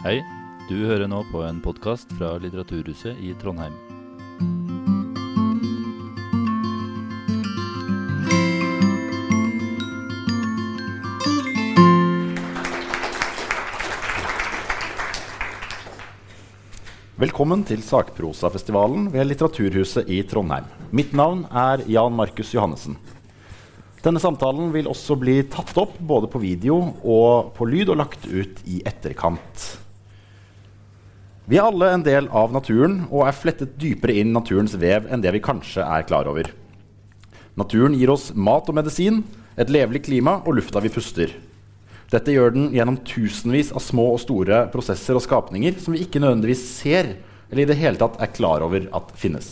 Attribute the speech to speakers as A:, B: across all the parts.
A: Hei, du hører nå på en podkast fra Litteraturhuset i Trondheim.
B: Velkommen til Sakprosafestivalen ved Litteraturhuset i Trondheim. Mitt navn er Jan Markus Johannessen. Denne samtalen vil også bli tatt opp både på video og på lyd og lagt ut i etterkant. Vi er alle en del av naturen og er flettet dypere inn naturens vev enn det vi kanskje er klar over. Naturen gir oss mat og medisin, et levelig klima og lufta vi puster. Dette gjør den gjennom tusenvis av små og store prosesser og skapninger som vi ikke nødvendigvis ser eller i det hele tatt er klar over at finnes.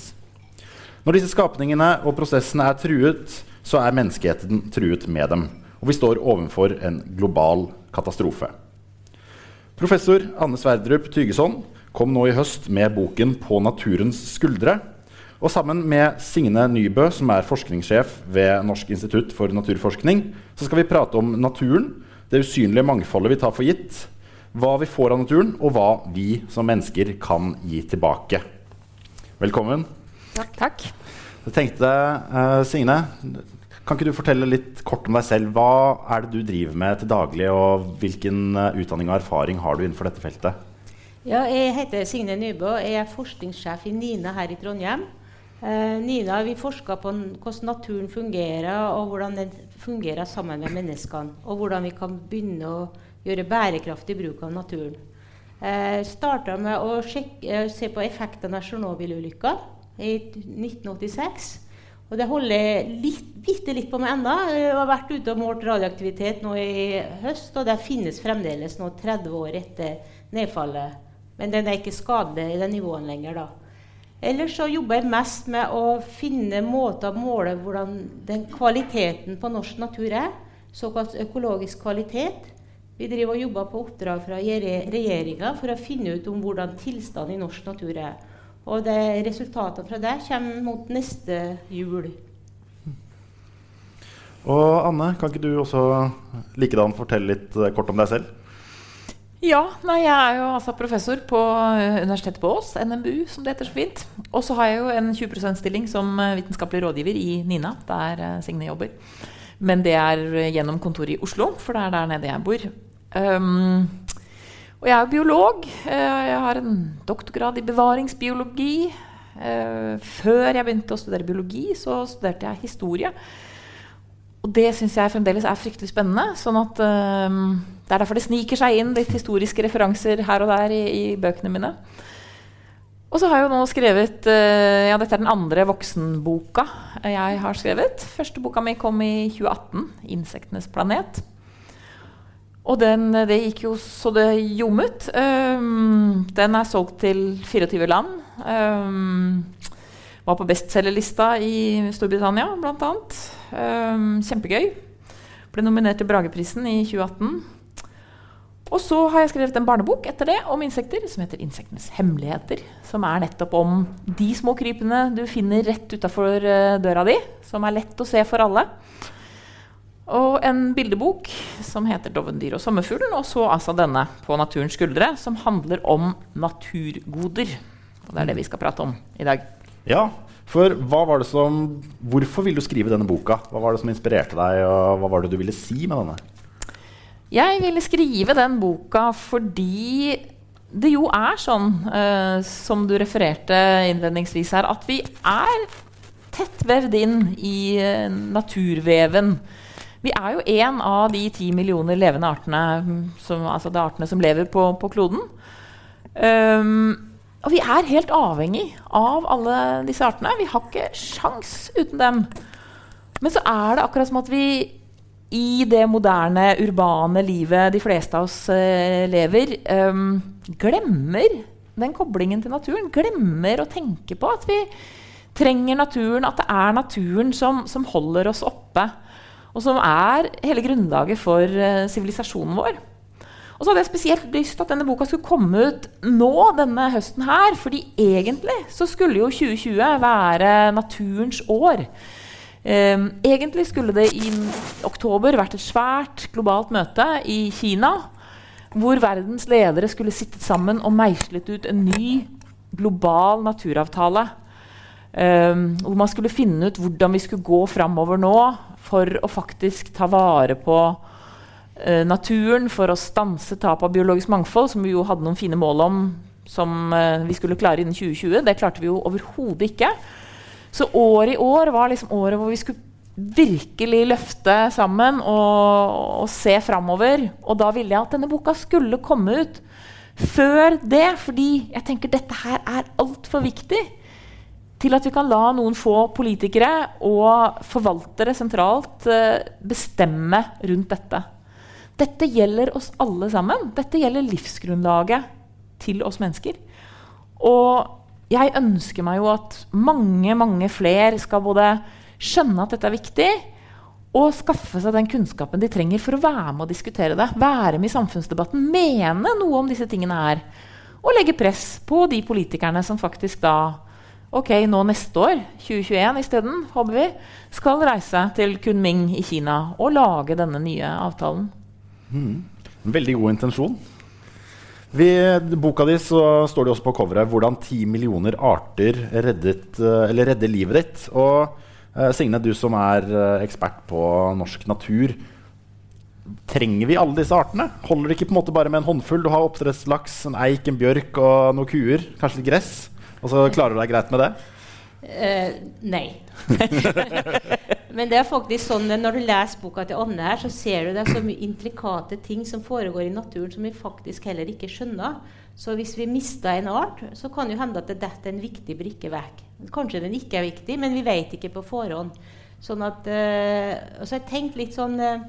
B: Når disse skapningene og prosessene er truet, så er menneskeheten truet med dem. Og vi står overfor en global katastrofe. Professor Anne Sverdrup Tygeson kom nå i høst med boken 'På naturens skuldre'. Og sammen med Signe Nybø, som er forskningssjef ved Norsk institutt for naturforskning, så skal vi prate om naturen, det usynlige mangfoldet vi tar for gitt, hva vi får av naturen, og hva vi som mennesker kan gi tilbake. Velkommen.
C: Takk. Takk.
B: Jeg tenkte, uh, Signe, kan ikke du fortelle litt kort om deg selv? Hva er det du driver med til daglig, og hvilken uh, utdanning og erfaring har du innenfor dette feltet?
C: Ja, jeg heter Signe Nybø. Jeg er forskningssjef i NINA her i Trondheim. Eh, Nina, vi forsker på hvordan naturen fungerer, og hvordan den fungerer sammen med menneskene. Og hvordan vi kan begynne å gjøre bærekraftig bruk av naturen. Eh, starta med å sjekke, se på effekten av Tsjernobyl-ulykka i 1986. Og det holder litt, bitte litt på med ennå. Jeg har vært ute og målt radioaktivitet nå i høst, og det finnes fremdeles nå 30 år etter nedfallet. Men den er ikke skadelig i den nivåen lenger, da. Ellers så jobber jeg mest med å finne måter å måle hvordan den kvaliteten på norsk natur er. Såkalt økologisk kvalitet. Vi driver og jobber på oppdrag fra regjeringa for å finne ut om hvordan tilstanden i norsk natur er. Og det, resultatene fra det kommer mot neste jul.
B: Og Anne, kan ikke du også likedan fortelle litt eh, kort om deg selv?
D: Ja, nei, jeg er jo altså professor på eh, Universitetet på Ås, NMBU, som det heter så fint. Og så har jeg jo en 20 %-stilling som eh, vitenskapelig rådgiver i NINA, der Signe jobber. Men det er gjennom kontoret i Oslo, for det er der nede jeg bor. Um, og jeg er biolog. Jeg har en doktorgrad i bevaringsbiologi. Før jeg begynte å studere biologi, så studerte jeg historie. Og det syns jeg fremdeles er fryktelig spennende. sånn at um, Det er derfor det sniker seg inn litt historiske referanser her og der i, i bøkene mine. Og så har jeg jo nå skrevet uh, Ja, dette er den andre voksenboka jeg har skrevet. Første boka mi kom i 2018, 'Insektenes planet'. Og den, det gikk jo så det ljommet. Um, den er solgt til 24 land. Um, var på bestselgerlista i Storbritannia, blant Um, kjempegøy. Ble nominert til Brageprisen i 2018. Og så har jeg skrevet en barnebok etter det om insekter som heter 'Insektenes hemmeligheter'. Som er nettopp om de små krypene du finner rett utafor uh, døra di. Som er lett å se for alle. Og en bildebok som heter 'Dovendyr og sommerfuglen'. Og så altså denne 'På naturens skuldre', som handler om naturgoder. Og det er det vi skal prate om i dag.
B: Ja, for hva var det som, Hvorfor ville du skrive denne boka? Hva var det som inspirerte deg, og hva var det du ville si med denne?
D: Jeg ville skrive den boka fordi det jo er sånn, uh, som du refererte innledningsvis her, at vi er tett vevd inn i uh, naturveven. Vi er jo en av de ti millioner levende artene som, altså de artene som lever på, på kloden. Um, og vi er helt avhengig av alle disse artene. Vi har ikke sjans uten dem. Men så er det akkurat som at vi i det moderne, urbane livet de fleste av oss uh, lever, um, glemmer den koblingen til naturen. Glemmer å tenke på at vi trenger naturen, at det er naturen som, som holder oss oppe. Og som er hele grunnlaget for sivilisasjonen uh, vår. Og så hadde jeg spesielt lyst til at denne boka skulle komme ut nå denne høsten her. fordi egentlig så skulle jo 2020 være naturens år. Um, egentlig skulle det i oktober vært et svært globalt møte i Kina. hvor verdens ledere skulle sittet sammen og meislet ut en ny global naturavtale. Um, hvor man skulle finne ut hvordan vi skulle gå framover nå for å faktisk ta vare på naturen, for å stanse tap av biologisk mangfold, som vi jo hadde noen fine mål om som uh, vi skulle klare innen 2020. Det klarte vi jo overhodet ikke. Så året i år var liksom året hvor vi skulle virkelig løfte sammen og, og se framover. Og da ville jeg at denne boka skulle komme ut før det, fordi jeg tenker dette her er altfor viktig til at vi kan la noen få politikere og forvaltere sentralt eh, bestemme rundt dette. Dette gjelder oss alle sammen. Dette gjelder livsgrunnlaget til oss mennesker. Og jeg ønsker meg jo at mange, mange flere skal både skjønne at dette er viktig, og skaffe seg den kunnskapen de trenger for å være med og diskutere det. Være med i samfunnsdebatten, mene noe om disse tingene her. Og legge press på de politikerne som faktisk da ok, nå neste år, 2021 isteden, håper vi, skal reise til Kunming i Kina og lage denne nye avtalen.
B: Mm. Veldig god intensjon. I boka di så står det også på coveret hvordan ti millioner arter reddet, eh, redder livet ditt. Og eh, Signe, du som er uh, ekspert på norsk natur. Trenger vi alle disse artene? Holder det ikke på en måte bare med en håndfull? Du har oppdrettslaks, en eik, en bjørk og noen kuer. Kanskje litt gress. Og så klarer du deg greit med det?
C: Uh, nei. Men det er faktisk sånn at når du leser boka til Anne, her, så ser du det er så mye intrikate ting som foregår i naturen som vi faktisk heller ikke skjønner. Så hvis vi mister en art, så kan det hende at det detter en viktig brikke vekk. Kanskje den ikke er viktig, men vi vet ikke på forhånd. Sånn at, øh, så jeg tenkt litt sånn øh,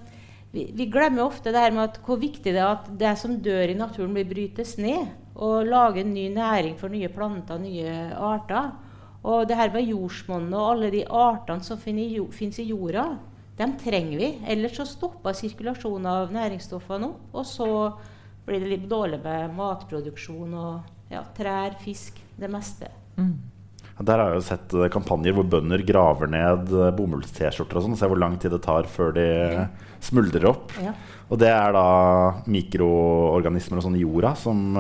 C: vi, vi, glemmer ofte det her med at hvor viktig det er at det som dør i naturen, blir brytes ned. Og lager ny næring for nye planter og nye arter. Og det her med jordsmonnet og alle de artene som finnes i jorda, dem trenger vi. Ellers så stopper sirkulasjonen av næringsstoffene opp, Og så blir det litt dårlig med matproduksjon og ja, trær, fisk, det meste. Mm.
B: Der har jeg jo sett eh, kampanjer hvor bønder graver ned eh, bomulls-T-skjorter og sånn. Se hvor lang tid det tar før de smuldrer opp. Ja. Og det er da mikroorganismer og sånn i jorda som,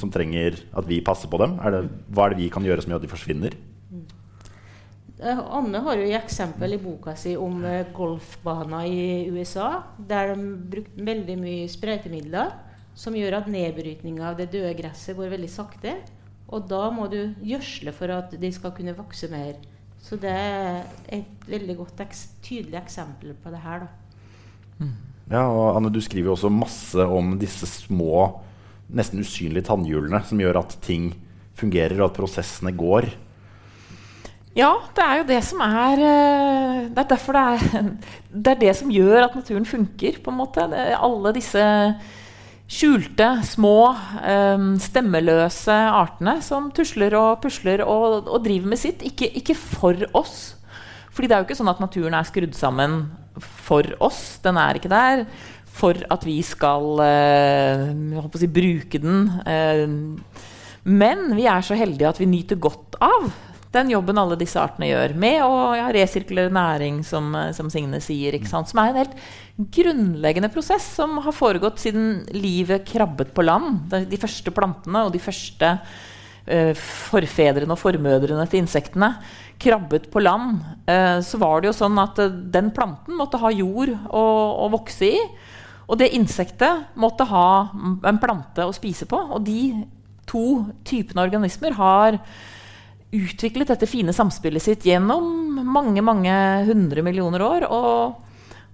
B: som, trenger at vi passer på dem. Er det, hva er det vi kan gjøre som gjør at de forsvinner? Mm.
C: Anne har jo et eksempel i boka si om uh, golfbaner i USA, der de brukte veldig mye sprøytemidler som gjør at nedbrytninga av det døde gresset går veldig sakte. Og da må du gjødsle for at de skal kunne vokse mer. Så det er et veldig godt, tydelig eksempel på det her.
B: da. Ja, og Anne, du skriver jo også masse om disse små, nesten usynlige tannhjulene som gjør at ting fungerer, og at prosessene går.
D: Ja, det er jo det som er eh, Det er derfor det er det, er det som gjør at naturen funker, på en måte. Det, alle disse skjulte, små, um, stemmeløse artene som tusler og pusler og, og driver med sitt. Ikke, ikke, for oss. Fordi det er jo ikke sånn at naturen er skrudd sammen for oss. Den er ikke der for at vi skal uh, si, bruke den. Men vi er så heldige at vi nyter godt av den jobben alle disse artene gjør. Med å ja, resirkulere næring, som, som Signe sier. Som er en helt grunnleggende prosess som har foregått siden livet krabbet på land. De, første plantene og de første uh, forfedrene og formødrene til insektene krabbet på land. Uh, så var det jo sånn at den planten måtte ha jord å, å, vokse i. Og det insektet måtte ha en plante å spise på. Og de to typene organismer har utviklet dette fine samspillet sitt gjennom mange mange hundre millioner år. og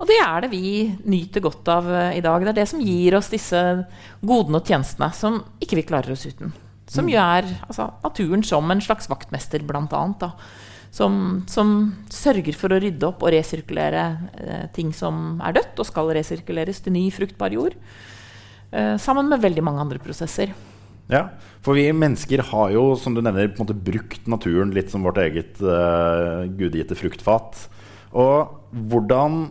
D: og det er det vi nyter godt av uh, i dag. Det er det som gir oss disse godene og tjenestene som ikke vi klarer oss uten. Som gjør jo er altså, naturen som en slags vaktmester, blant annet. Da, som, som, sørger for å rydde opp og resirkulere eh, ting som er dødt, og skal resirkuleres til ny, fruktbar jord. Eh, sammen med veldig mange andre prosesser.
B: Ja, for vi mennesker har jo, som du nevner, på en måte brukt naturen litt som vårt eget uh, gudgitte fruktfat. Og hvordan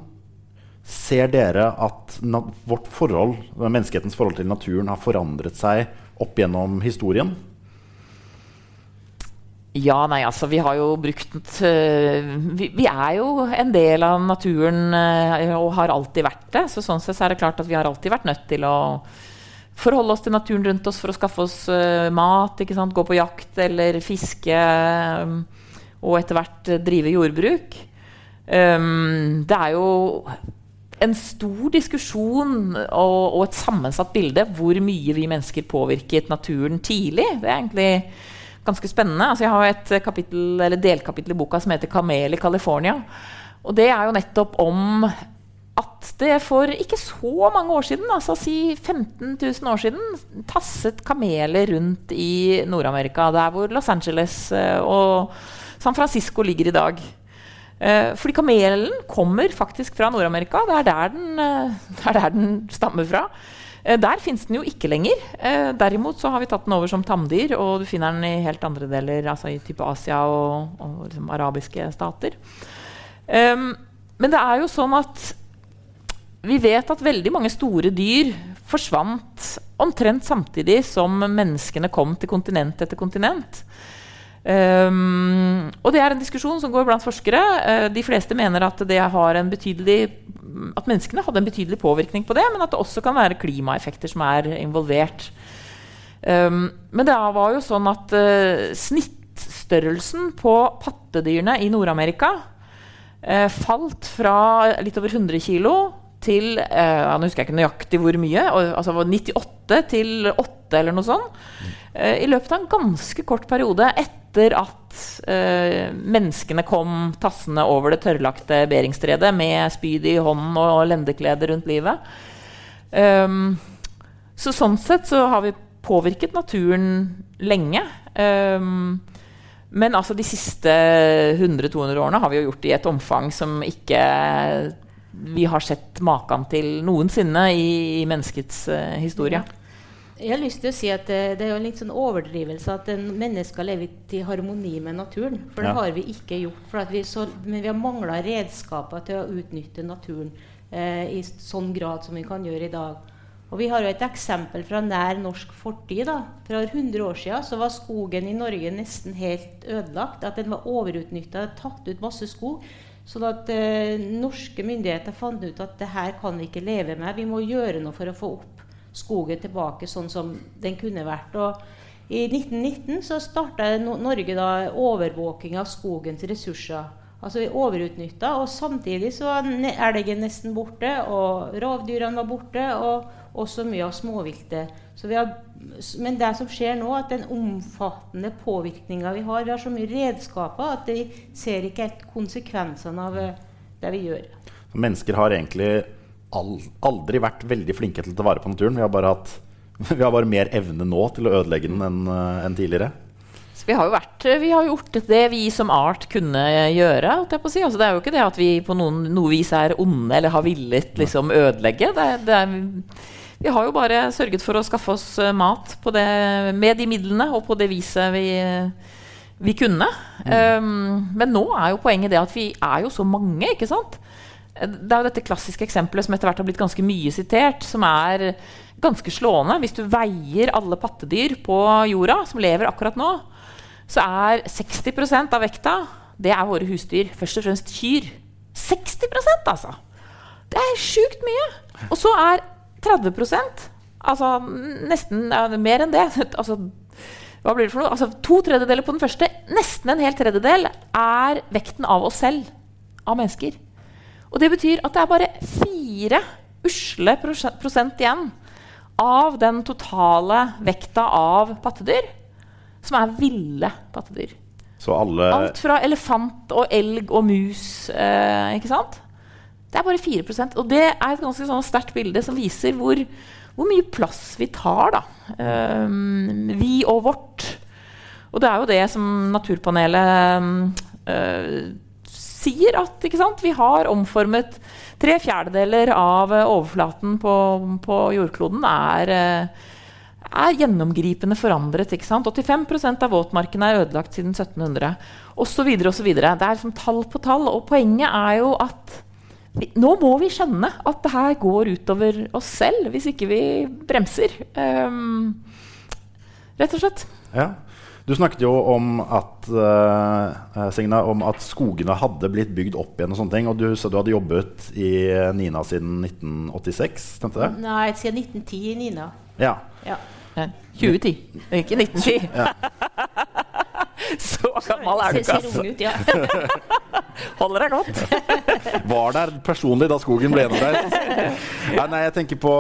B: ser dere at vårt forhold, menneskehetens forhold til naturen har forandret seg opp gjennom historien?
D: Ja, nei, altså vi har jo brukt uh, vi, vi, er jo en del av naturen uh, og har alltid vært det. Så sånn sett er det klart at vi har alltid vært nødt til å forholde oss til naturen rundt oss for å skaffe oss uh, mat, gå på jakt eller fiske um, og etter hvert drive jordbruk. Um, det er jo en stor diskusjon og, og, et sammensatt bilde hvor mye vi mennesker påvirket naturen tidlig. Det er egentlig ganske spennende. Altså, jeg har et kapittel, delkapittel i boka som heter 'Kamel i California'. Og det er jo nettopp om det for ikke så mange år siden, altså si 15 000 år siden, tasset kameler rundt i Nord-Amerika, der hvor Los Angeles eh, og San Francisco ligger i dag. Eh, fordi kamelen kommer faktisk fra Nord-Amerika. Det, er der den stammer fra. Eh, der fins den jo ikke lenger. derimot så har vi tatt den over som tamdyr, og du finner den i helt andre deler, altså i type Asia og, og liksom arabiske stater. Um, men det er jo sånn at vi vet at veldig mange store dyr forsvant omtrent samtidig som menneskene kom til kontinent etter kontinent. Um, og det er en diskusjon som går blant forskere. Uh, de fleste mener at, at, menneskene hadde en betydelig påvirkning på det, men at det også kan være klimaeffekter som er involvert. Um, men det var jo sånn at uh, snittstørrelsen på pattedyrene i Nord-Amerika uh, falt fra litt over 100 kg til eh, Nå husker jeg ikke nøyaktig hvor mye. altså 98 til 8 eller noe sånt. Eh, I løpet av en ganske kort periode etter at eh, menneskene kom tassende over det tørrlagte Beringstredet med spyd i hånden og lendeklede rundt livet. Um, så sånn sett så har vi påvirket naturen lenge. Um, men altså de siste 100-200 årene har vi jo gjort det i et omfang som ikke vi har sett maken til noensinne i, i menneskets uh, historie.
C: Jeg har lyst til å si at det, det er jo en litt sånn overdrivelse at mennesker lever i harmoni med naturen. For det ja. har vi ikke gjort. Vi så, men vi har mangla redskaper til å utnytte naturen eh, i sånn grad som vi kan gjøre i dag. Og Vi har jo et eksempel fra nær norsk fortid. da. Fra 100 år siden så var skogen i Norge nesten helt ødelagt. At den var overutnytta, tatt ut masse skog. Sånn at eh, norske myndigheter fant ut at det her kan vi ikke leve med. Vi må gjøre noe for å få opp skogen tilbake sånn som den kunne vært. Og I 1919 så starta Norge da overvåking av skogens ressurser. Altså vi overutnytta, og samtidig så var elgen nesten borte, og rovdyrene var borte, og også mye av småviltet. Har, men det som skjer nå, at den omfattende påvirkninga vi har Vi har så mye redskaper at vi ser ikke helt konsekvensene av eh, det vi gjør.
B: Mennesker har egentlig aldri vært veldig flinke til å ta vare på naturen. Vi har bare, hatt, vi har bare mer evne nå til å ødelegge den enn eh, en tidligere.
D: Vi har, vært, vi har gjort det vi som art kunne gjøre. Si. Altså, det er jo ikke det at vi på noen, noe vis er onde eller har villet liksom, ødelegge. Det, det er, vi har jo bare sørget for å skaffe oss uh, mat det, med de midlene og på det viset vi, vi kunne. Mm. Um, men nå er jo poenget det at vi er jo så mange, ikke sant? Det er jo dette klassiske eksempelet som etter hvert har blitt ganske mye sitert, som er ganske slående. Hvis du veier alle pattedyr på jorda som lever akkurat nå, så er 60% av vekta det er våre husdyr. Først og fremst kyr. 60% altså! Det er sjukt mye! Og så er 30 Altså nesten ja, mer enn det. Altså, hva blir det for noe? Altså, to tredjedeler på den første, nesten en hel tredjedel, er vekten av oss selv. Av mennesker. Og det betyr at det er bare fire usle prosent igjen av den totale vekta av pattedyr som er ville pattedyr.
B: Alle...
D: Alt fra elefant og elg og mus. Eh, ikke sant? Det er bare 4% Og det er et ganske sånn sterkt bilde som viser hvor, hvor, mye plass vi tar. da. Um, vi og vårt. Og det er jo det som Naturpanelet uh, sier, at vi har omformet tre fjerdedeler av overflaten på, på jordkloden er, er gjennomgripende forandret. 85% av våtmarkene er ødelagt siden 1700. Osv. osv. Det er liksom tall på tall. Og poenget er jo at nå må vi skjønne at det her går utover oss selv hvis ikke vi bremser. Um, rett og slett.
B: Ja. Du snakket jo om at, uh, Signe, om at skogene hadde blitt bygd opp igjen. Og sånne ting, og du sa du hadde jobbet i Nina siden 1986? Stemte det?
C: Nei, siden 1910 i Nina.
B: Ja.
C: Ja.
D: Nei, 2010, ikke 1910. Så gammel er du ikke,
C: Ser- ser ung
D: altså.
C: ut, ja.
D: Holder deg godt.
B: Var der personlig da skogen ble gjennomreist. Nei, nei, jeg tenker på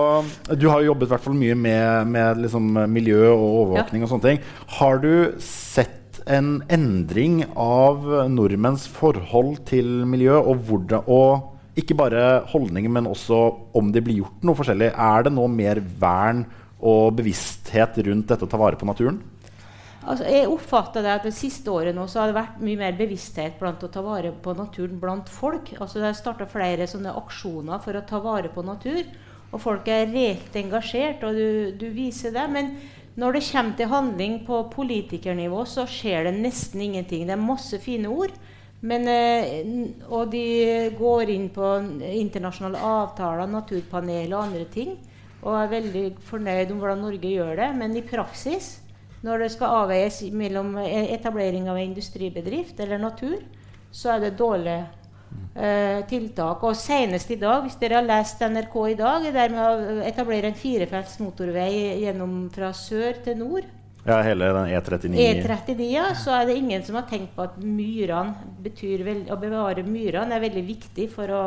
B: Du har jo jobbet hvert fall mye med, med liksom miljø og overvåkning. og sånne ting. Har du sett en endring av nordmenns forhold til miljø, og, hvordan, og ikke bare holdninger, men også om det blir gjort noe forskjellig? Er det nå mer vern og bevissthet rundt dette å ta vare på naturen?
C: Altså, jeg oppfatter det at det siste året nå så har det vært mye mer bevissthet blant å ta vare på naturen blant folk. Altså, det er starta flere sånne aksjoner for å ta vare på natur. Og folk er reelt engasjert, og du, du viser det. Men når det kommer til handling på politikernivå, så skjer det nesten ingenting. Det er masse fine ord. Men, eh, og de går inn på internasjonale avtaler, naturpanel og andre ting. Og er veldig fornøyd om hvordan Norge gjør det. Men i praksis når det skal avveies mellom e- etablering av industribedrift eller natur, så er det dårlige eh, tiltak. Og senest i dag, hvis dere har lest NRK i dag, er det med å etablere en firefelts motorvei gjennom fra sør til nord.
B: Ja, hele den E E39
C: E39, ja, så er det ingen som har tenkt på at myrene betyr vel, å bevare myrene er veldig viktig for å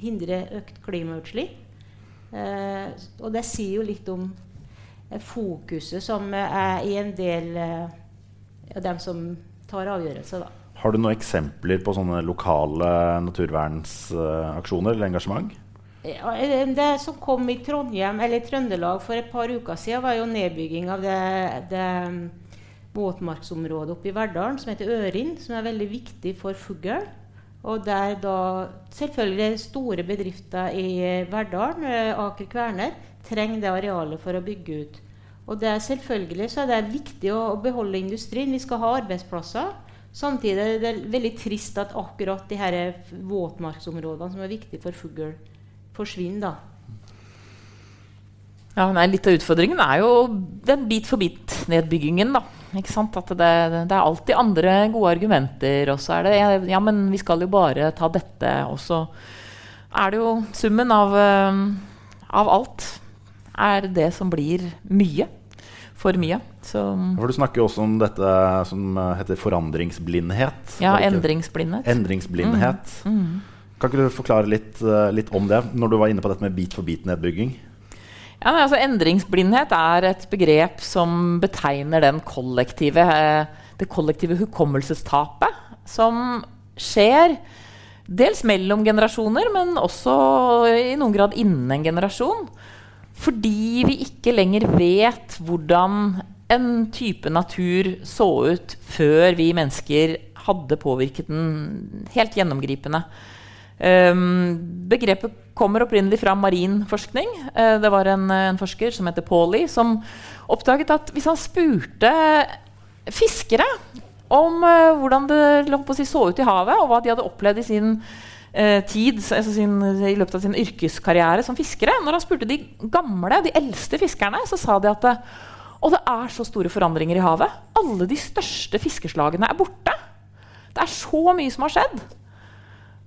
C: hindre økt klimautslipp. Eh, og det sier jo litt om eh, fokuset som eh, er i en del eh, av dem som tar avgjørelser, da.
B: Har du noen eksempler på sånne lokale naturvernsaksjoner eller engasjement?
C: Ja, eh, det som kom i Trondheim, eller i Trøndelag for et par uker siden, var jo nedbygging av det, det mm, våtmarksområdet oppe i Verdalen som heter Ørin, som er veldig viktig for fugl. Og der da selvfølgelig store bedrifter i eh, Verdalen, eh, Aker Kværner, trenger det arealet for å bygge ut. Og det er selvfølgelig så det viktig å, å beholde industrien. Vi skal ha arbeidsplasser. Samtidig er det veldig trist at akkurat de her våtmarksområdene som er viktige for fugl, forsvinner. da.
D: Ja, nei, litt av utfordringen er jo den bit-for-bit-nedbyggingen. da. Ikke sant? At det, det er alltid andre gode argumenter. Og så er det ja, ja, men vi skal jo bare ta dette. Og så er det jo summen av, eh, av alt er det som blir mye. For mye. Så
B: For Du snakker jo også om dette som eh, heter forandringsblindhet.
D: ja, endringsblindhet.
B: Endringsblindhet.
D: Mm.
B: Kan ikke du forklare litt, eh, litt om det, når du var inne på dette med bit-for-bit-nedbygging?
D: Ja, men altså Endringsblindhet er et begrep som betegner den kollektive, eh, det kollektive hukommelsestapet som skjer dels mellom generasjoner, men også i noen grad innen en generasjon. Fordi vi ikke lenger vet hvordan en type natur så ut før vi mennesker hadde påvirket den helt gjennomgripende. Um, begrepet kommer opprinnelig fra marin forskning. Uh, det var en, en forsker som heter Pauli, som oppdaget at hvis han spurte fiskere om uh, hvordan det si, så ut i havet, og hva de hadde opplevd i sin tid, altså sin, i løpet av sin yrkeskarriere som fiskere Når han spurte de gamle, de eldste fiskerne, så sa de at og det er så store forandringer i havet. Alle de største fiskeslagene er borte. Det er så mye som har skjedd.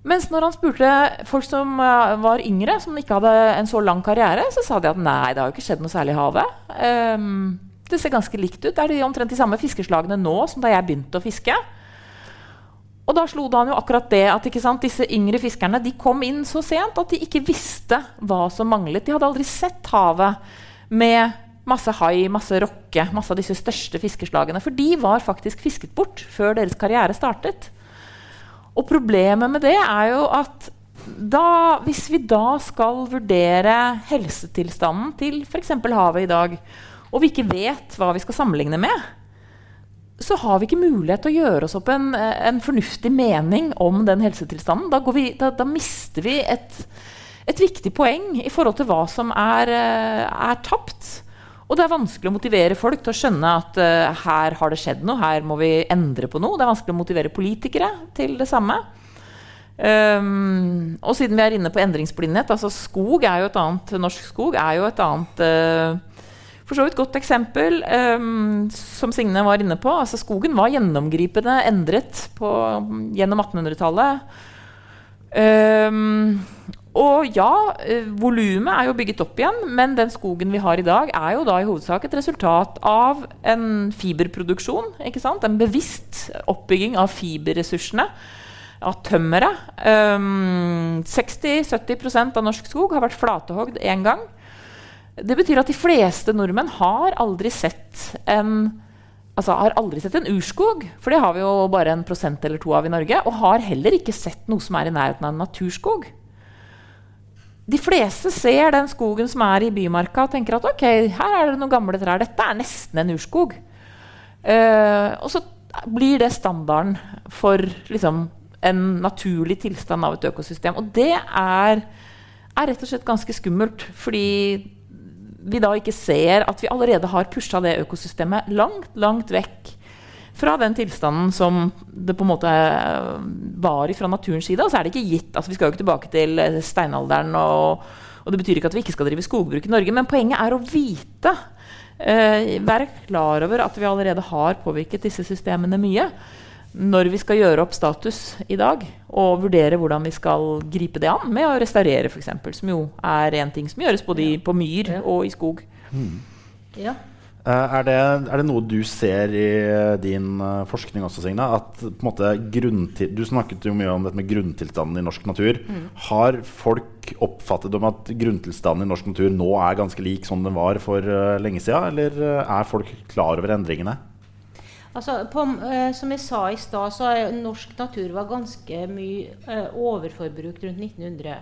D: Mens når han spurte folk som eh, var yngre, som ikke hadde en så lang karriere, så sa de at nei, det har jo ikke skjedd noe særlig i havet. Um, det ser ganske likt ut. Det er de omtrent de samme fiskeslagene nå som da jeg begynte å fiske. Og da slo det han jo akkurat det at sant, disse yngre fiskerne de kom inn så sent at de ikke visste hva som manglet. De hadde aldri sett havet med masse hai, masse rokke, masse av disse største fiskeslagene. For de var faktisk fisket bort før deres karriere startet. Og problemet med det er jo at da, hvis vi da skal vurdere helsetilstanden til f.eks. havet i dag, og vi ikke vet hva vi skal sammenligne med, så har vi ikke mulighet til å gjøre oss opp en, en fornuftig mening om den helsetilstanden. Da, vi, da, da mister vi et, et, viktig poeng i forhold til hva som er, eh, er, tapt. Og det er vanskelig å motivere folk til å skjønne at uh, her har det skjedd noe, her må vi endre på noe. Det er vanskelig å motivere politikere til det samme. Um, og siden vi er inne på endringsblindhet altså Skog er jo et annet norsk skog er jo et annet uh, for så vidt godt eksempel, um, som Signe var inne på. Altså, skogen var gjennomgripende endret på, gjennom 1800-tallet. Um, og ja, uh, volumet er jo bygget opp igjen, men den skogen vi har i dag, er jo da i hovedsak et resultat av en fiberproduksjon. En bevisst oppbygging av fiberressursene av tømmeret. Um, 60-70% av norsk skog har vært flatehogd én gang. Det betyr at de fleste nordmenn har aldri sett en altså har aldri sett en urskog, for det har vi jo bare en prosent eller to av i Norge. Og har heller ikke sett noe som er i nærheten av en naturskog. De fleste ser den skogen som er i bymarka og tenker at ok, her er det noen gamle trær. Dette er nesten en urskog. Uh, og så blir det standarden for liksom, en naturlig tilstand av et økosystem. Og det er, er rett og slett ganske skummelt, fordi vi da ikke ser at vi allerede har pusha det økosystemet langt, langt vekk fra den tilstanden som det på en måte var fra naturens side. Og så er det ikke gitt altså Vi skal jo ikke tilbake til steinalderen, og, og det betyr ikke at vi ikke skal drive skogbruk i Norge. Men poenget er å vite, eh, være klar over at vi allerede har påvirket disse systemene mye når vi skal gjøre opp status i dag, og vurdere hvordan vi skal gripe det an med å restaurere, f.eks., som jo er en ting som gjøres både i, på myr og i skog. Mm.
C: Ja.
B: Uh, er, det, er, det, noe du ser i din uh, forskning også, Signe? At på en måte Du snakket jo mye om dette med grunntilstanden i norsk natur. Mm. Har folk oppfattet om at grunntilstanden i norsk natur nå er ganske lik som den var for uh, lenge siden? Eller er folk klar over endringene?
C: Altså, på, eh, som jeg sa i stad, så er norsk natur var ganske mye eh, overforbrukt rundt 1900.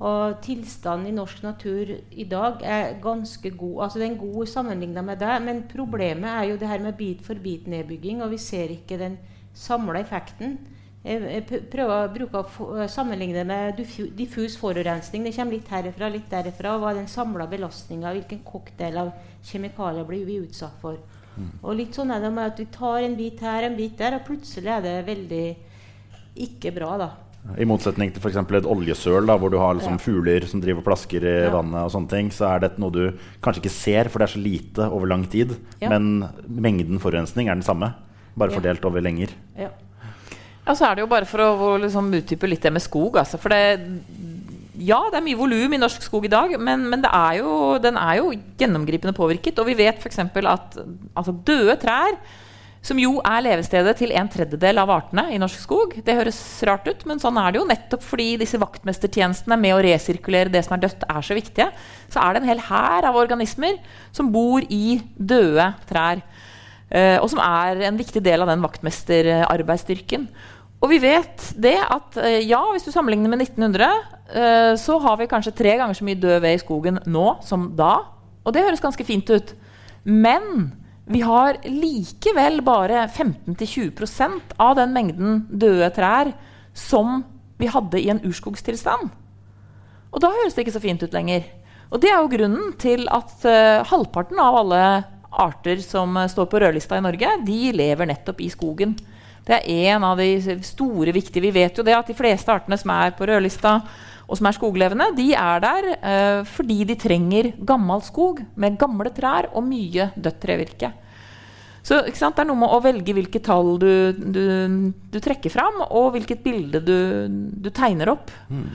C: Og tilstanden i norsk natur i dag er ganske god. Altså Den er god sammenligna med det, men problemet er jo det her med bit for bit-nedbygging, og vi ser ikke den samla effekten. Jeg prøver å bruke sammenligne det med diffus forurensning. Det kommer litt herfra, litt derfra. Hva er den samla belastninga? Hvilken cocktail av kjemikalier blir vi utsatt for? Og litt sånn er det med at vi tar en bit her, en bit der, og plutselig er det veldig ikke bra, da.
B: I motsetning til f.eks. et oljesøl, da, hvor du har liksom ja. fugler som driver og plasker i ja. vannet, og sånne ting, så er dette noe du kanskje ikke ser, for det er så lite over lang tid. Ja. Men mengden forurensning er den samme, bare fordelt over lenger.
D: Ja. Ja, så er det jo bare for å liksom, utdype litt det med skog. Altså, for det, ja, det er mye volum i norsk skog i dag, men, men er jo, den er jo gjennomgripende påvirket. Og vi vet f.eks. at altså, døde trær, som jo er levestedet til en tredjedel av artene i norsk skog Det høres rart ut, men sånn er det jo nettopp fordi disse vaktmestertjenestene med å resirkulere det som er dødt, er så viktige. Så er det en hel hær av organismer som bor i døde trær. Uh, og som er en viktig del av den vaktmesterarbeidsstyrken. Og vi vet det at uh, ja, hvis du sammenligner med 1900, uh, så har vi kanskje tre ganger så mye død ved i skogen nå som da. Og det høres ganske fint ut. Men vi har likevel bare 15-20% av den mengden døde trær som vi hadde i en urskogstilstand. Og da høres det ikke så fint ut lenger. Og det er jo grunnen til at uh, halvparten av alle arter som står på rødlista i Norge, de lever nettopp i skogen. Det er en av de store, viktige Vi vet jo det at de fleste artene som er på rødlista, og som er skoglevende, de er der uh, fordi de trenger gammel skog med gamle trær og mye dødt trevirke. Så Det er noe med å velge hvilke tall du, du, du trekker fram, og hvilket bilde du, du tegner opp. Mm.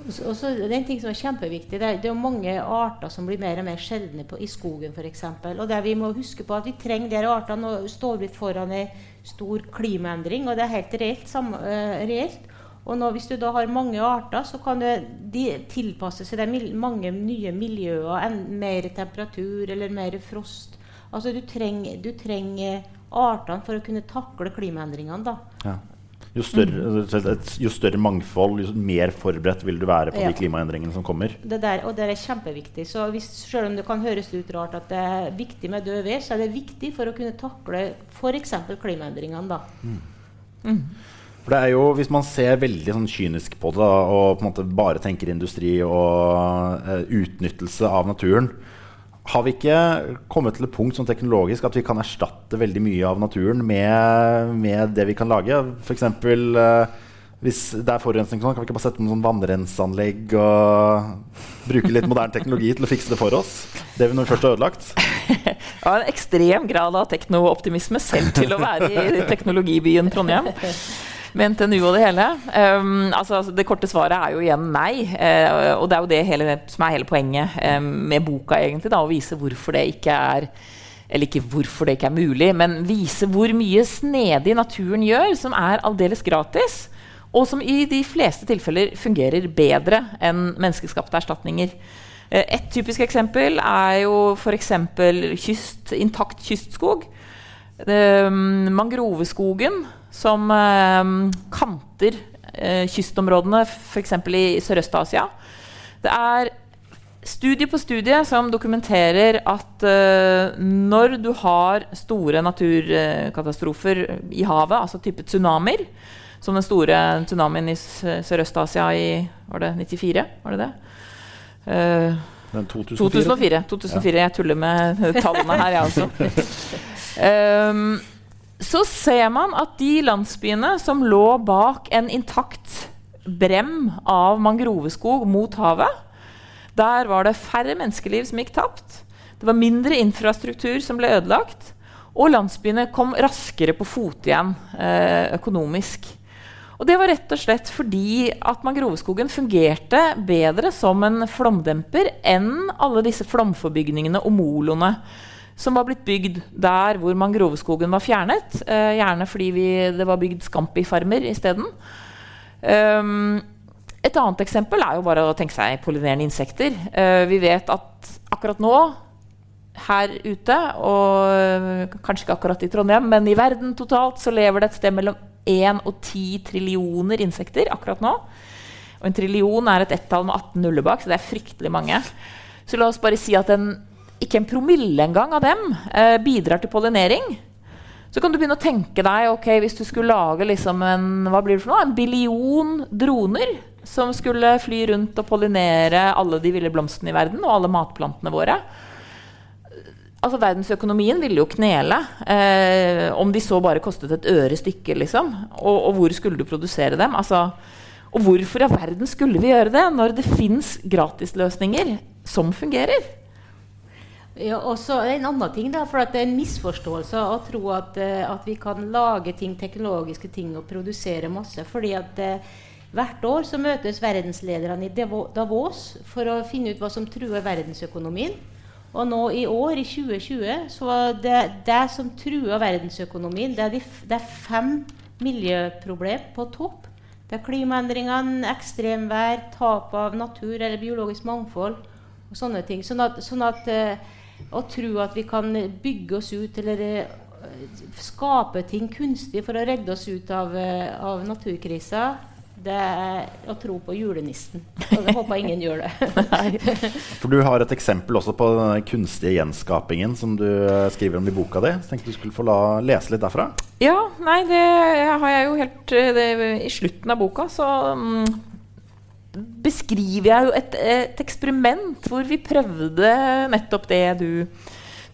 C: Og så, det er en ting som er kjempeviktig. Det er, det er mange arter som blir mer og mer sjeldne på, i skogen f.eks. Og det vi må huske på at vi trenger de artene. Nå står vi foran en stor klimaendring, og det er helt reelt. Sam, uh, reelt. Og nå, hvis du da har mange arter, så kan det, de tilpasse seg de mange nye miljøer. En, mer temperatur eller mer frost. Altså du trenger, du trenger artene for å kunne takle klimaendringene. da. Ja.
B: Jo større, mm. jo større, mangfold, jo mer forberedt vil du være på ja. de klimaendringene som kommer.
C: Det der, og det er kjempeviktig. Så hvis, selv om det kan høres ut rart at det er viktig med død ved, så er det viktig for å kunne takle f.eks. klimaendringene. da. Mm.
B: Mm. For det er jo, Hvis man ser veldig sånn kynisk på det da, og på en måte bare tenker industri og uh, utnyttelse av naturen, har vi ikke kommet til et punkt sånn teknologisk at vi kan erstatte veldig mye av naturen med, med det vi kan lage? F.eks. Uh, hvis det er forurensning, sånn, kan vi ikke bare sette noen sånn vannrenseanlegg og bruke litt moderne teknologi til å fikse det for oss? Det vi når først har ødelagt?
D: Ja, en ekstrem grad av teknooptimisme selv til å være i teknologibyen Trondheim. Med NTNU og det hele. Um, altså, det korte svaret er jo igjen nei. Uh, og det er jo det hele, som er hele poenget um, med boka, egentlig. Da, å vise hvorfor det ikke er eller ikke hvorfor det ikke er mulig, men vise hvor mye snedig naturen gjør, som er aldeles gratis, og som i de fleste tilfeller fungerer bedre enn menneskeskapte erstatninger. Uh, et typisk eksempel er jo f.eks. Kyst, intakt kystskog. Um, mangroveskogen som eh, kanter eh, kystområdene, f.eks. i Sørøst-Asia. Det er studie på studie som dokumenterer at uh, når du har store naturkatastrofer i havet, altså type tsunamier, som den store tsunamien i Sørøst-Asia i var det 94? Var det det?
B: Uh, 2004.
D: 2004. 2004. Ja. Jeg tuller med tallene her, jeg også. Um, så ser man at de landsbyene som lå bak en intakt brem av mangroveskog mot havet, der var det færre menneskeliv som gikk tapt. Det var mindre infrastruktur som ble ødelagt. Og landsbyene kom raskere på fote igjen eh, økonomisk. Og det var rett og slett fordi at mangroveskogen fungerte bedre som en flomdemper enn alle disse flomforbygningene og moloene som var blitt bygd der hvor mangroveskogen var fjernet. Eh, gjerne fordi vi, det var bygd Scampi-farmer isteden. Um, et annet eksempel er jo bare å tenke seg pollinerende insekter. Uh, vi vet at akkurat nå her ute, og kanskje ikke akkurat i Trondheim, men i verden totalt, så lever det et sted mellom 1 og 10 trillioner insekter akkurat nå. Og en trillion er et ett-tall med 18 nuller bak, så det er fryktelig mange. Så la oss bare si at en ikke en promille engang av dem eh, bidrar til pollinering, så kan du begynne å tenke deg ok, hvis du skulle lage liksom en, noe? en billion droner som skulle fly rundt og pollinere alle de ville blomstene i verden og alle matplantene våre. Altså Verdensøkonomien ville jo knele eh, om de så bare kostet et øre stykket. Liksom. Og, og, hvor skulle du produsere dem? Altså, og hvorfor i verden skulle vi gjøre det når det fins gratisløsninger som fungerer?
C: Ja, og så En annen ting, da, for det er en misforståelse å tro at, uh, at, vi kan lage ting, teknologiske ting og produsere masse. fordi at eh, Hvert år så møtes verdenslederne i Davos for å finne ut hva som truer verdensøkonomien. Og nå i år, i 2020, så var det det som truer verdensøkonomien, det er, de, det er fem miljøproblem på topp. Det er klimaendringene, ekstremvær, tap av natur eller biologisk mangfold og sånne ting. Sånn at, sånn at uh, å tro at vi kan bygge oss ut eller uh, skape ting kunstig for å redde oss ut av, uh, av naturkrisa, det er å tro på julenissen. Og jeg håper ingen gjør det.
B: For du har et eksempel også på den kunstige gjenskapingen som du skriver om i boka di. Så tenkte du skulle få la, lese litt derfra.
D: Ja, nei, det har jeg jo helt det, I slutten av boka så um, beskriver jeg jo et, et, eksperiment hvor vi prøvde nettopp det du,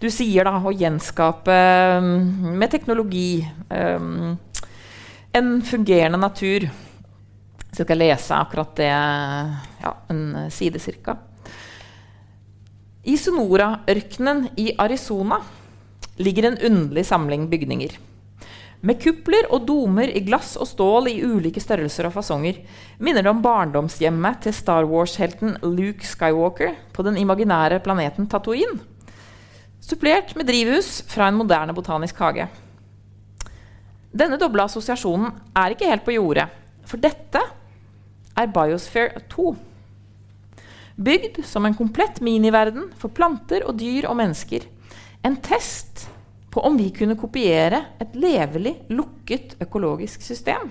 D: du sier, da, å gjenskape um, med teknologi um, en fungerende natur. Så jeg skal lese akkurat det ja, en side cirka. I Sonora-ørkenen i Arizona ligger en underlig samling bygninger. Med kupler og domer i glass og stål i ulike størrelser og fasonger minner det om barndomshjemmet til Star Wars-helten Luke Skywalker på den imaginære planeten Tatooine. Supplert med drivhus fra en moderne botanisk hage. Denne doble assosiasjonen er ikke helt på jordet, for dette er Biosphere 2. Bygd som en komplett miniverden for planter og dyr og mennesker. En test på om vi kunne kopiere et levelig, lukket økologisk system.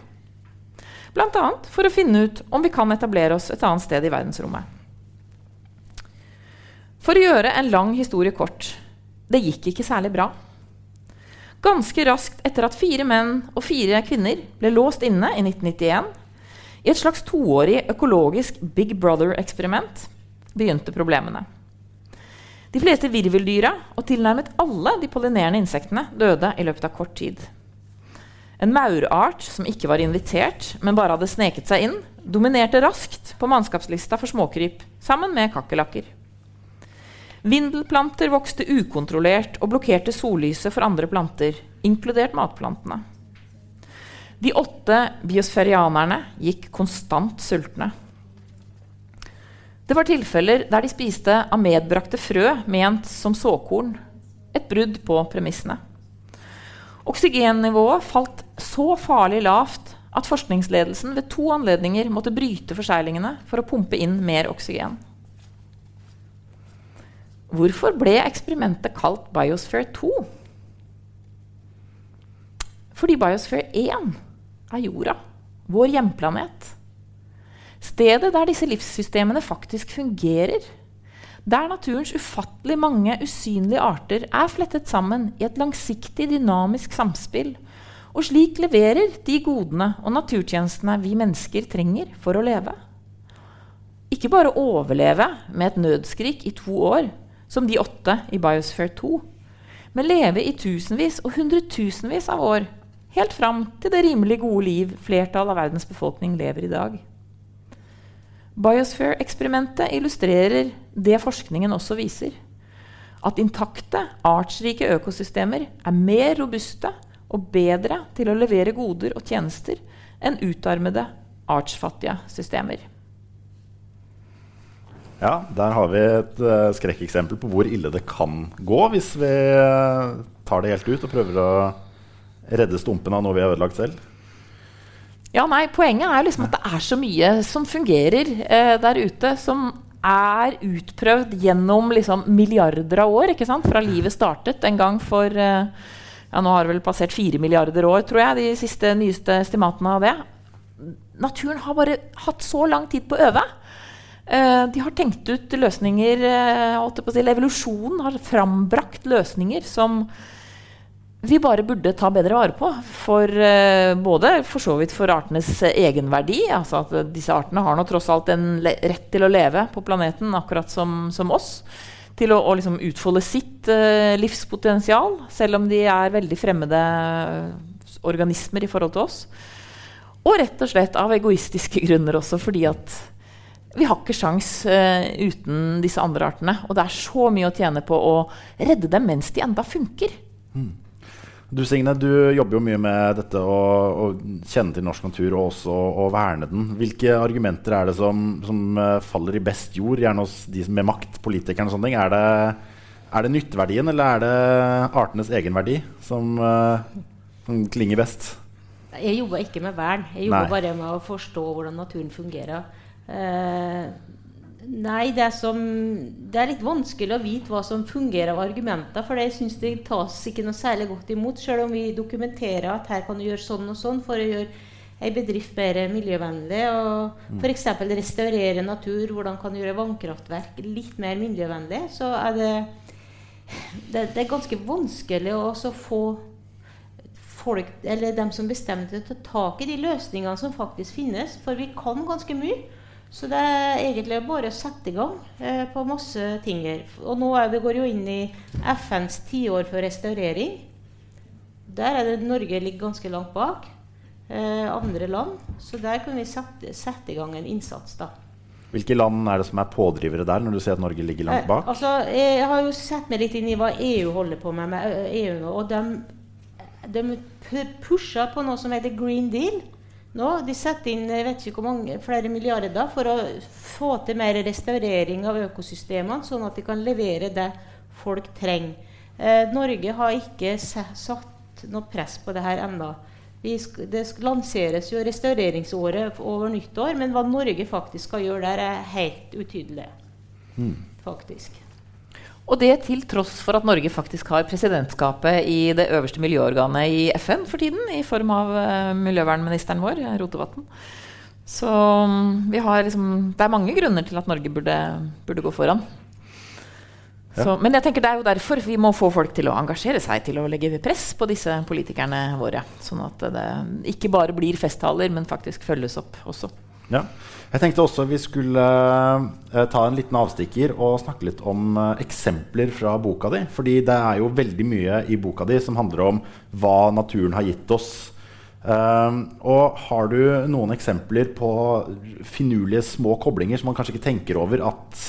D: Bl.a. for å finne ut om vi kan etablere oss et annet sted i verdensrommet. For å gjøre en lang historie kort det gikk ikke særlig bra. Ganske raskt etter at fire menn og fire kvinner ble låst inne i 1991 i et slags toårig økologisk Big Brother-eksperiment, begynte problemene. De fleste virveldyra og tilnærmet alle de pollinerende insektene døde i løpet av kort tid. En maurart som ikke var invitert, men bare hadde sneket seg inn, dominerte raskt på mannskapslista for småkryp, sammen med kakerlakker. Vindelplanter vokste ukontrollert og blokkerte sollyset for andre planter, inkludert matplantene. De åtte biosferianerne gikk konstant sultne. Det var tilfeller der de spiste av medbrakte frø ment som såkorn. Et brudd på premissene. Oksygennivået falt så farlig lavt at forskningsledelsen ved to anledninger måtte bryte forseglingene for å pumpe inn mer oksygen. Hvorfor ble eksperimentet kalt Biosphere 2? Fordi Biosphere 1 er jorda, vår hjemplanet. Stedet der disse livssystemene faktisk fungerer. Der naturens ufattelig mange usynlige arter er flettet sammen i et langsiktig, dynamisk samspill. Og slik leverer de godene og naturtjenestene vi mennesker trenger for å leve. Ikke bare overleve med et nødskrik i to år, som de åtte i Biosphere 2, men leve i tusenvis og hundretusenvis av år helt fram til det rimelig gode liv flertallet av verdens befolkning lever i dag. Biosphere-eksperimentet illustrerer det forskningen også viser. At intakte, artsrike økosystemer er mer robuste og bedre til å levere goder og tjenester enn utarmede, artsfattige systemer.
B: Ja, der har vi et uh, skrekkeksempel på hvor ille det kan gå hvis vi uh, tar det helt ut og prøver å redde stumpen av noe vi har ødelagt selv?
D: Ja, nei, Poenget er liksom at det er så mye som fungerer eh, der ute, som er utprøvd gjennom liksom, milliarder av år. ikke sant? Fra livet startet en gang for eh, ja, Nå har det vel passert fire milliarder år, tror jeg, de siste nyeste estimatene av det. Naturen har bare hatt så lang tid på å øve. Eh, de har tenkt ut løsninger eh, si, Evolusjonen har frambrakt løsninger som vi bare burde ta bedre vare på. For, uh, både for så vidt for artenes egenverdi. Altså at disse artene har nå tross alt en rett til å leve på planeten akkurat som, som oss. Til å, å liksom utfolde sitt uh, livspotensial, selv om de er veldig fremmede organismer i forhold til oss. Og rett og slett av egoistiske grunner også, fordi at vi har ikke sjans uh, uten disse andre artene. Og det er så mye å tjene på å redde dem mens de enda funker. Mm.
B: Du Signe, du jobber jo mye med dette å, kjenne til norsk natur og også å verne den. Hvilke argumenter er det som, som uh, faller i best jord, gjerne hos de med makt, politikerne og sånne ting? Er det, er det nytteverdien, eller er det artenes egenverdi som, uh, som klinger best?
C: Jeg jobber ikke med vern. Jeg jobber Nei. bare med å forstå hvordan naturen fungerer. Uh, Nei, det er, som, det er, litt vanskelig å vite hva som fungerer av argumenter. For jeg syns det tas ikke noe særlig godt imot, selv om vi dokumenterer at her kan du gjøre sånn og sånn for å gjøre ei bedrift mer miljøvennlig. Og mm. f.eks. restaurere natur. Hvordan kan du gjøre vannkraftverk litt mer miljøvennlig? Så er det, det, det er ganske vanskelig å få folk, eller dem som bestemmer til å ta tak i de løsningene som faktisk finnes. For vi kan ganske mye. Så det er egentlig bare å sette i gang eh, på masse ting her. Og nå er vi går jo inn i FNs tiår for restaurering. Der er det Norge ligger ganske langt bak eh, andre land. Så der kan vi sette, sette, i gang en innsats. da.
B: Hvilke land er det som er pådrivere der, når du sier at Norge ligger langt eh, bak?
C: Eh, altså, jeg har jo sett meg litt inn i hva EU holder på med med EU nå. Og de, de pusher på noe som heter Green Deal nå. De setter inn jeg vet ikke hvor mange, flere milliarder for å få til mer restaurering av økosystemene, sånn at de kan levere det folk trenger. Eh, Norge har ikke satt noe press på det her ennå. Det lanseres jo restaureringsåret over nyttår, men hva Norge faktisk skal gjøre der, er helt utydelig. Mm. Faktisk.
D: Og det til tross for at Norge faktisk har presidentskapet i det øverste miljøorganet i FN for tiden, i form av uh, miljøvernministeren vår, Rotevatn. Så um, liksom, det er mange grunner til at Norge burde, burde gå foran. Ja. Så, men jeg tenker det er jo derfor vi må få folk til å engasjere seg til å legge press på disse politikerne våre. Sånn at det ikke bare blir festtaler, men faktisk følges opp også.
B: Ja. Jeg tenkte også vi skulle uh, ta en liten avstikker og snakke litt om uh, eksempler fra boka di. Fordi det er jo veldig mye i boka di som handler om hva naturen har gitt oss. Uh, og har du noen eksempler på finurlige små koblinger som man kanskje ikke tenker over at,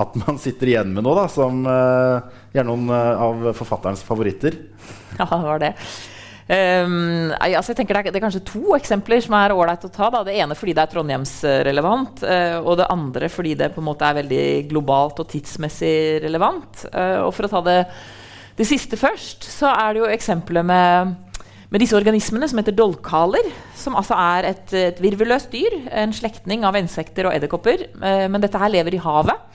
B: at man sitter igjen med nå, da, som gjerne noen av forfatterens favoritter?
D: Ja, det var det. Um, altså jeg tenker det er, det, er, kanskje to eksempler som er ålreit å ta. Da. Det ene fordi det er trondheimsrelevant, uh, og det andre fordi det på en måte er veldig globalt og tidsmessig relevant. Uh, og for å ta det, det, siste først, så er det jo eksempelet med, med disse organismene som heter dolkaler. Som altså er et, et virvelløst dyr, en slektning av insekter og edderkopper. Uh, men dette her lever i havet.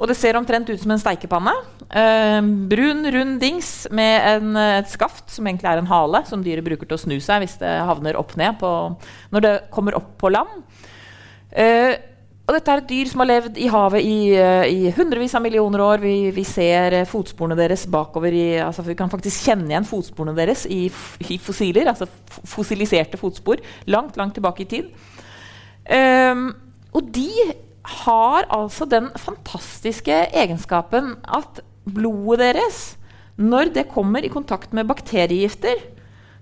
D: Og det ser omtrent ut som en steikepanne. Eh, brun, rund dings med en, et skaft, som egentlig er en hale, som dyret bruker til å snu seg hvis det havner opp ned på, når det kommer opp på land. Eh, og dette er et dyr som har levd i havet i, uh, i hundrevis av millioner år. Vi, vi ser uh, fotsporene deres bakover i altså Vi kan faktisk kjenne igjen fotsporene deres i, i fossiler, altså fossiliserte fotspor, langt, langt tilbake i tid. Um, og de har altså den fantastiske egenskapen at blodet deres, når det kommer i kontakt med bakteriegifter,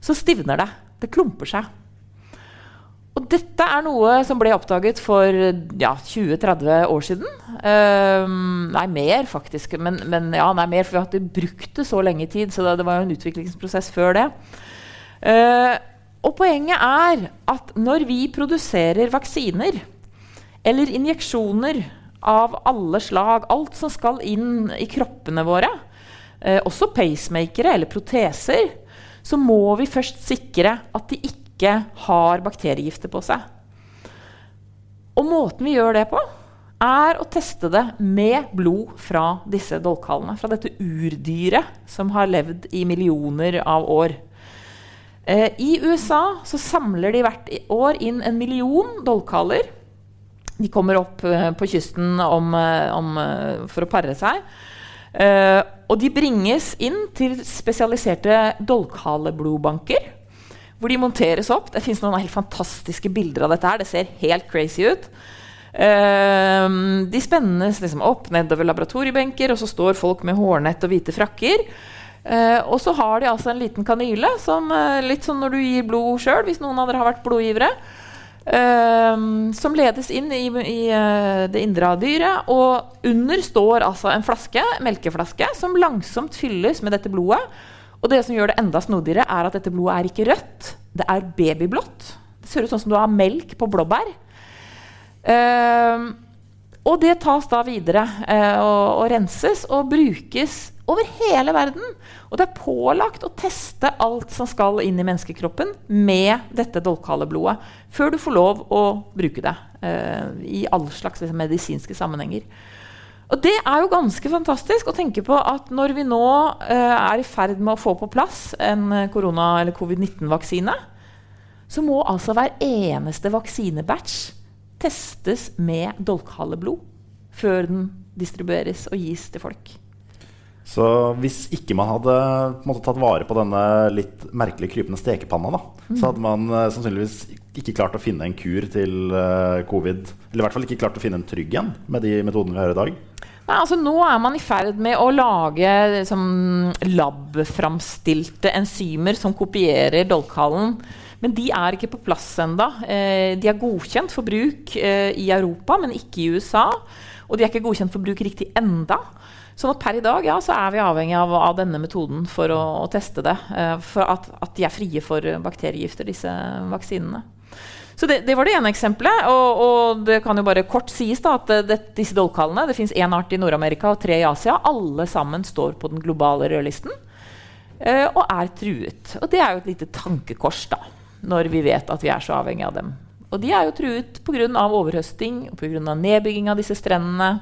D: så stivner det. Det klumper seg. Og dette er noe som ble oppdaget for ja, 20-30 år siden. Uh, nei, mer faktisk. Men, men ja, nei, mer, for vi hadde brukt det så lenge i tid. Så det, det var jo en utviklingsprosess før det. Uh, og poenget er at når vi produserer vaksiner, eller injeksjoner av alle slag. Alt som skal inn i kroppene våre. Eh, også pacemakere eller proteser. Så må vi først sikre at de ikke har bakteriegifter på seg. Og måten vi gjør det på, er å teste det med blod fra disse dolkhallene. Fra dette urdyret som har levd i millioner av år. Eh, I USA så samler de hvert år inn en million dolkhaller de kommer opp uh, på kysten om, uh, om, uh, for å pare seg. og de bringes inn til spesialiserte dolkhaleblodbanker. Hvor de monteres opp. Det fins noen helt fantastiske bilder av dette. her, Det ser helt crazy ut. de spennes liksom opp nedover laboratoriebenker, og så står folk med hårnett og hvite frakker. og så har de altså en liten kanyle, som, litt som når du gir blod sjøl, hvis noen av dere har vært blodgivere. Um, som ledes inn i, i uh, det indre av dyret. Og under står altså en flaske, melkeflaske som langsomt fylles med dette blodet. Og det som gjør det enda snodigere, er at dette blodet er ikke rødt. Det er babyblått. Det ser ut sånn som du har melk på blåbær. Uh, og det tas da videre uh, og, og renses og brukes over hele verden. Og det er pålagt å teste alt som skal inn i menneskekroppen med dette dolkhaleblodet før du får lov å bruke det uh, i alle slags liksom, medisinske sammenhenger. Og det er jo ganske fantastisk å tenke på at når vi nå uh, er i ferd med å få på plass en korona- eller covid-19-vaksine, så må altså hver eneste vaksinebatch testes med dolkhaleblod før den distribueres og gis til folk.
B: Så hvis ikke man hadde måte, tatt vare på denne litt merkelig krypende stekepanna, da, mm. så hadde man uh, sannsynligvis ikke klart å finne en kur til uh, covid. Eller i hvert fall ikke klart å finne en trygg en med de metodene vi har i dag.
D: Nei, altså Nå er man i ferd med å lage liksom, labframstilte enzymer som kopierer dolkhalen. Men de er ikke på plass ennå. Eh, de er godkjent for bruk eh, i Europa, men ikke i USA. Og de er ikke godkjent for bruk riktig enda. Sånn at per i dag ja, så er vi avhengig av, av denne metoden for å, å teste det. Uh, for at, at, de er frie for bakteriegifter, disse vaksinene. Så det, det var det ene eksempelet. Og, og, det kan jo bare kort sies da, at det, disse dolkhallene Det fins én art i Nord-Amerika og tre i Asia. Alle sammen står på den globale rødlisten uh, og er truet. Og det er jo et lite tankekors da, når vi vet at vi er så avhengig av dem. Og de er jo truet pga. overhøsting og pga. nedbygging av disse strendene.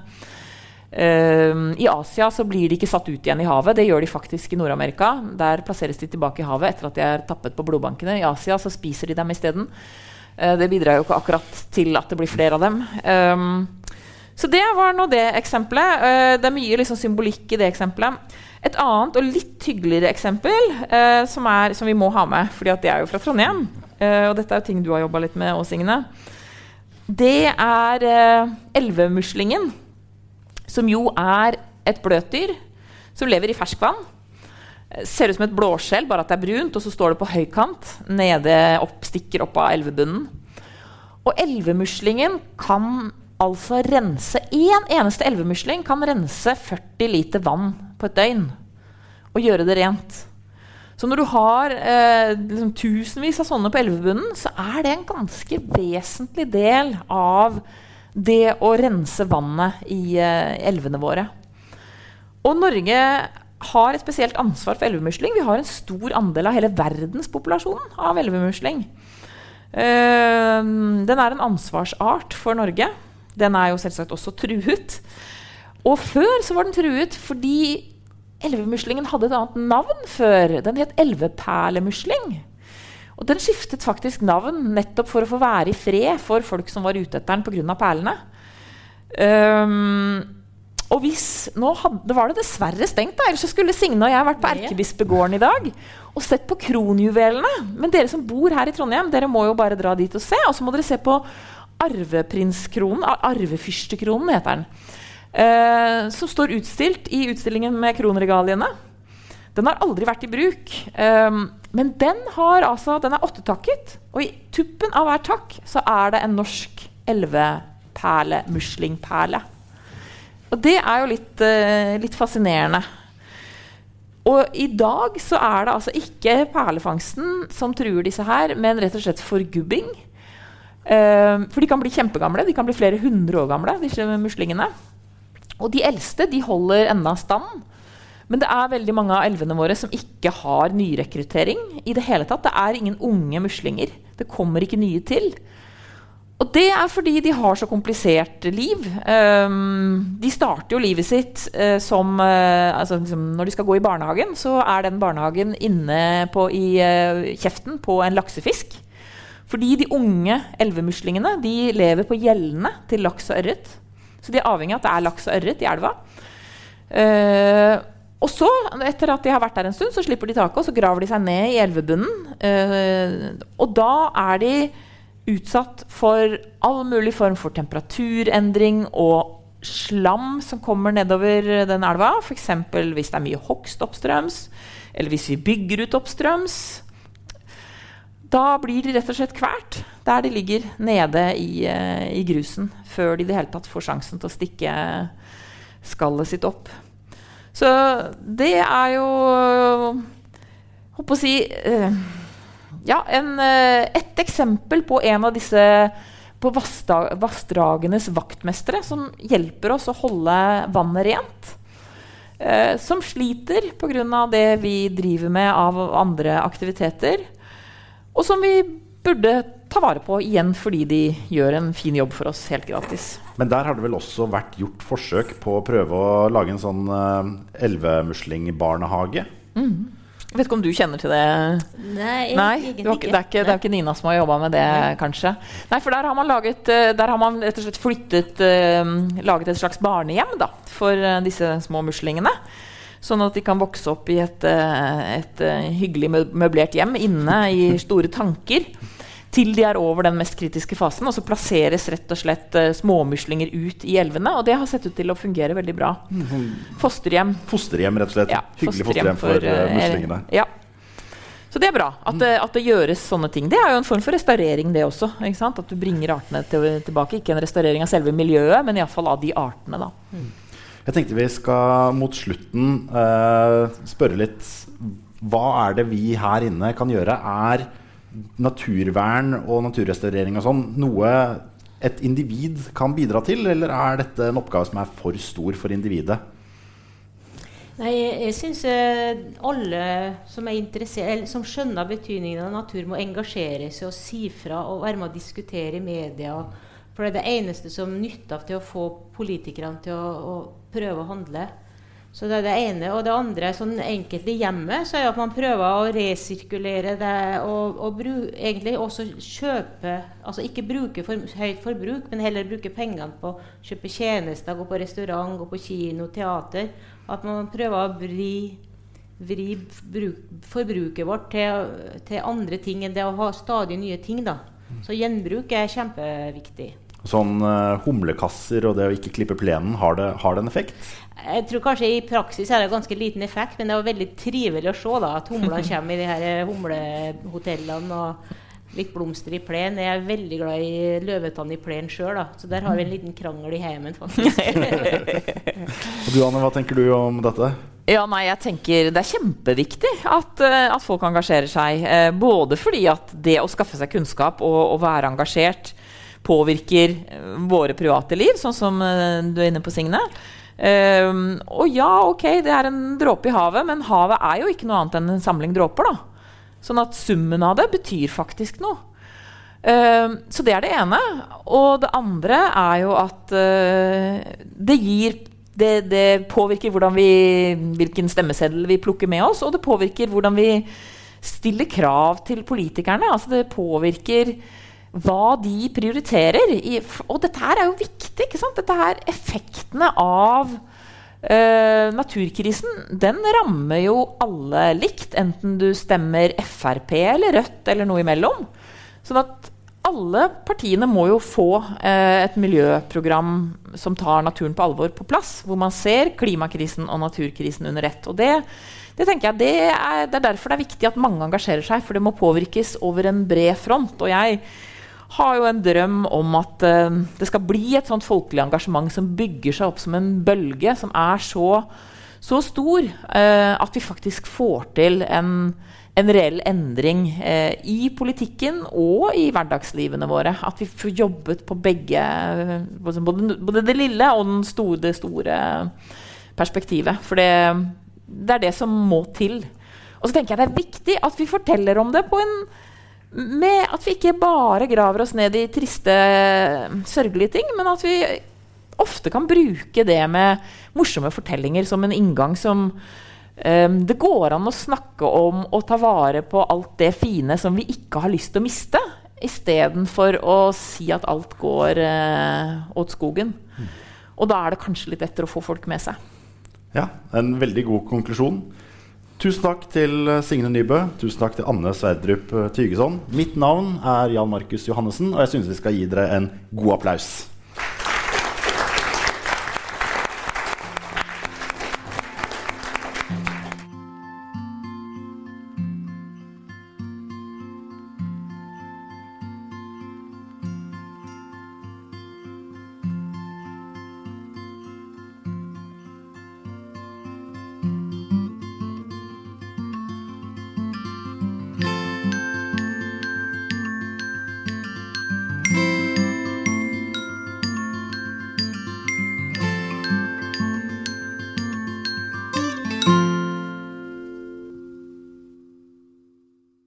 D: Uh, I Asia så blir de ikke satt ut igjen i havet. Det gjør de faktisk i Nord-Amerika. Der plasseres de tilbake i havet etter at de er tappet på blodbankene. I Asia så spiser de dem isteden. Uh, det bidrar jo ikke akkurat til at det blir flere av dem. Um, så det var nå det eksempelet. Uh, det er mye liksom, symbolikk i det eksempelet. Et annet og litt hyggeligere eksempel uh, som, er, som, vi må ha med, fordi det er jo fra Trondheim, og dette er jo ting du har jobba litt med, Åsigne, det er elvemuslingen som jo er et bløtdyr som lever i ferskvann. Ser ut som et blåskjell, bare at det er brunt, og så står det på høykant. Nede opp, stikker opp av elvebunnen. Og elvemuslingen kan altså rense Én en eneste elvemusling kan rense 40 liter vann på et døgn. Og gjøre det rent. Så når du har eh, liksom tusenvis av sånne på elvebunnen, så er det en ganske vesentlig del av det å rense vannet i eh, elvene våre. Og Norge har et spesielt ansvar for elvemusling. Vi har en stor andel av hele verdenspopulasjonen av elvemusling. Uh, den er en ansvarsart for Norge. Den er jo selvsagt også truet. Og før så var den truet fordi elvemuslingen hadde et annet navn før. Den het elveperlemusling. Og den skiftet faktisk navn nettopp for å få være i fred for folk som var ute etter den pga. perlene. Um, og hvis, Nå hadde, var det dessverre stengt, da, ellers skulle Signe og jeg vært på Erkebispegården i dag og sett på kronjuvelene. Men dere som bor her i Trondheim, dere må jo bare dra dit og se. Og så må dere se på arveprinskronen. Arvefyrstekronen heter den. Uh, som står utstilt i utstillingen med kronregaliene. Den har aldri vært i bruk. Um, men den, altså, den er åttetakket. Og i tuppen av hver takk så er det en norsk elveperle, muslingperle. Og det er jo litt, uh, litt, fascinerende. Og i dag så er det altså ikke perlefangsten som truer disse her, men rett og slett forgubbing. Uh, for de kan bli kjempegamle. De kan bli flere hundre år gamle, disse muslingene. Og de eldste de holder enda stand. Men det er veldig mange av elvene våre som ikke har nyrekruttering. i Det hele tatt. Det er ingen unge muslinger. Det kommer ikke nye til. Og det er fordi de har så komplisert liv. Um, de starter jo livet sitt uh, som uh, altså, liksom, Når de skal gå i barnehagen, så er den barnehagen inne på, i uh, kjeften på en laksefisk. Fordi de unge elvemuslingene de lever på gjellene til laks og ørret. Så de er avhengig av at det er laks og ørret i elva. Uh, og så, etter at de har vært der en stund, så slipper de taket, og så graver de seg ned i elvebunnen. Uh, og da er de utsatt for all mulig form for temperaturendring og slam som kommer nedover den elva. F.eks. hvis det er mye hogst oppstrøms, eller hvis vi bygger ut oppstrøms. Da blir de rett og slett kvalt der de ligger nede i, uh, i grusen før de i det hele tatt får sjansen til å stikke skallet sitt opp. Så det er jo Håper å si uh, Ja, en, uh, et eksempel på en av disse på vassdragenes vaktmestere som hjelper oss å holde vannet rent. som sliter pga. det vi driver med av andre aktiviteter. Og som vi burde ta vare på igjen fordi de gjør en fin jobb for oss helt gratis.
B: Men der har det vel også vært gjort forsøk på å prøve å lage en sånn uh, elvemuslingbarnehage?
D: Mm. Jeg vet ikke om du kjenner til det?
C: Nei,
D: Nei ikke. Det, er ikke, det, er ikke, Nina som har jobba med det, Nei. kanskje? Nei, for der har man, laget, eh, der har man rett og slett flyttet uh, Laget et slags barnehjem da, for disse små muslingene. Sånn at de kan vokse opp i et, eh, et, eh, hyggelig møblert hjem inne i store tanker. Til de er over den mest kritiske fasen. Og så plasseres rett og slett uh, småmuslinger ut i elvene. Og det har sett ut til å fungere veldig bra. Mm. Fosterhjem.
B: Fosterhjem, rett og slett. Ja, Hyggelig fosterhjem, for, for uh, muslingene.
D: Ja. Så det er bra at, det, at, det gjøres sånne ting. Det er jo en form for restaurering, det også. At du bringer artene til, tilbake. Ikke en restaurering av selve miljøet, men iallfall av de artene. da. Mm.
B: Jeg tenkte vi skal mot slutten uh, spørre litt Hva er det vi her inne kan gjøre? Er naturvern og naturrestaurering og sånn noe et individ kan bidra til, eller er dette en oppgave som er for stor for individet?
C: Nei, jeg, jeg syns eh, alle som, som skjønner betydningen av natur, må engasjere seg og si fra og være med å diskutere i media. For det er det eneste som nytter til å få politikerne til å, å prøve å handle. Så det er det ene. Og det andre, sånn enkelt i hjemmet, så er at man prøver å resirkulere det og, og bru, egentlig også kjøpe Altså ikke bruke for høyt forbruk, men heller bruke pengene på å kjøpe tjenester, gå på restaurant, gå på kino, teater. At man prøver å vri, vri bruk, forbruket vårt til, til, andre ting enn det å ha stadig nye ting. da. Så gjenbruk er kjempeviktig.
B: Sånn uh, humlekasser og det å ikke klippe plenen, har det, har det, en effekt?
C: Jeg tror kanskje i praksis er det ganske liten effekt, men det var veldig trivelig å se da, at humlene kommer i de her eh, humlehotellene. og Litt blomster i plen. Jeg er veldig glad i løvetann i plen sjøl, så der har vi en liten krangel i heimen, faktisk.
B: og du Anne, hva tenker du om dette?
D: Ja, nei, jeg tenker Det er kjempeviktig at, uh, at folk engasjerer seg. Både fordi at det å skaffe seg kunnskap og, og være engasjert påvirker uh, våre private liv, sånn som du er inne på, Signe. og ja, ok, det er en dråpe i havet, men havet er jo ikke noe annet enn en samling dråper. da. Sånn at summen av det betyr faktisk noe. så det er det ene. Og det andre er jo at det gir det, det, påvirker vi, hvilken stemmeseddel vi plukker med oss, og det påvirker hvordan vi stiller krav til politikerne. Altså det påvirker hva de prioriterer. I, og dette her er jo viktig. ikke sant? Dette her, Effektene av uh, naturkrisen den rammer jo alle likt, enten du stemmer Frp eller Rødt eller noe imellom. Sånn at alle partiene må jo få uh, et miljøprogram som tar naturen på alvor, på plass. Hvor man ser klimakrisen og naturkrisen under ett. Og det, det tenker jeg, det er, det er, derfor det er viktig at mange engasjerer seg. For det må påvirkes over en bred front. Og jeg har jo en drøm om at eh, det skal bli et sånt folkelig engasjement som bygger seg opp som en bølge som er så, så stor eh, at vi faktisk får til en en reell endring eh, i politikken og i hverdagslivene våre. At vi får jobbet på begge Både, både det lille og store, det store perspektivet. For det, det, er det som må til. Og så tenker jeg det er viktig at vi forteller om det på en med at vi ikke bare graver oss ned i triste, sørgelige ting, men at vi ofte kan bruke det med morsomme fortellinger som en inngang som Um, det går an å snakke om og ta vare på alt det fine som vi ikke har lyst til å miste, istedenfor å si at alt går uh, åt skogen. Mm. Og da er det kanskje litt lettere å få folk med seg.
B: Ja, en veldig god konklusjon. Tusen takk til Signe Nybø. Tusen takk til Anne Sverdrup Tygeson. Mitt navn er Jan Markus Johannessen, og jeg syns vi skal gi dere en god applaus.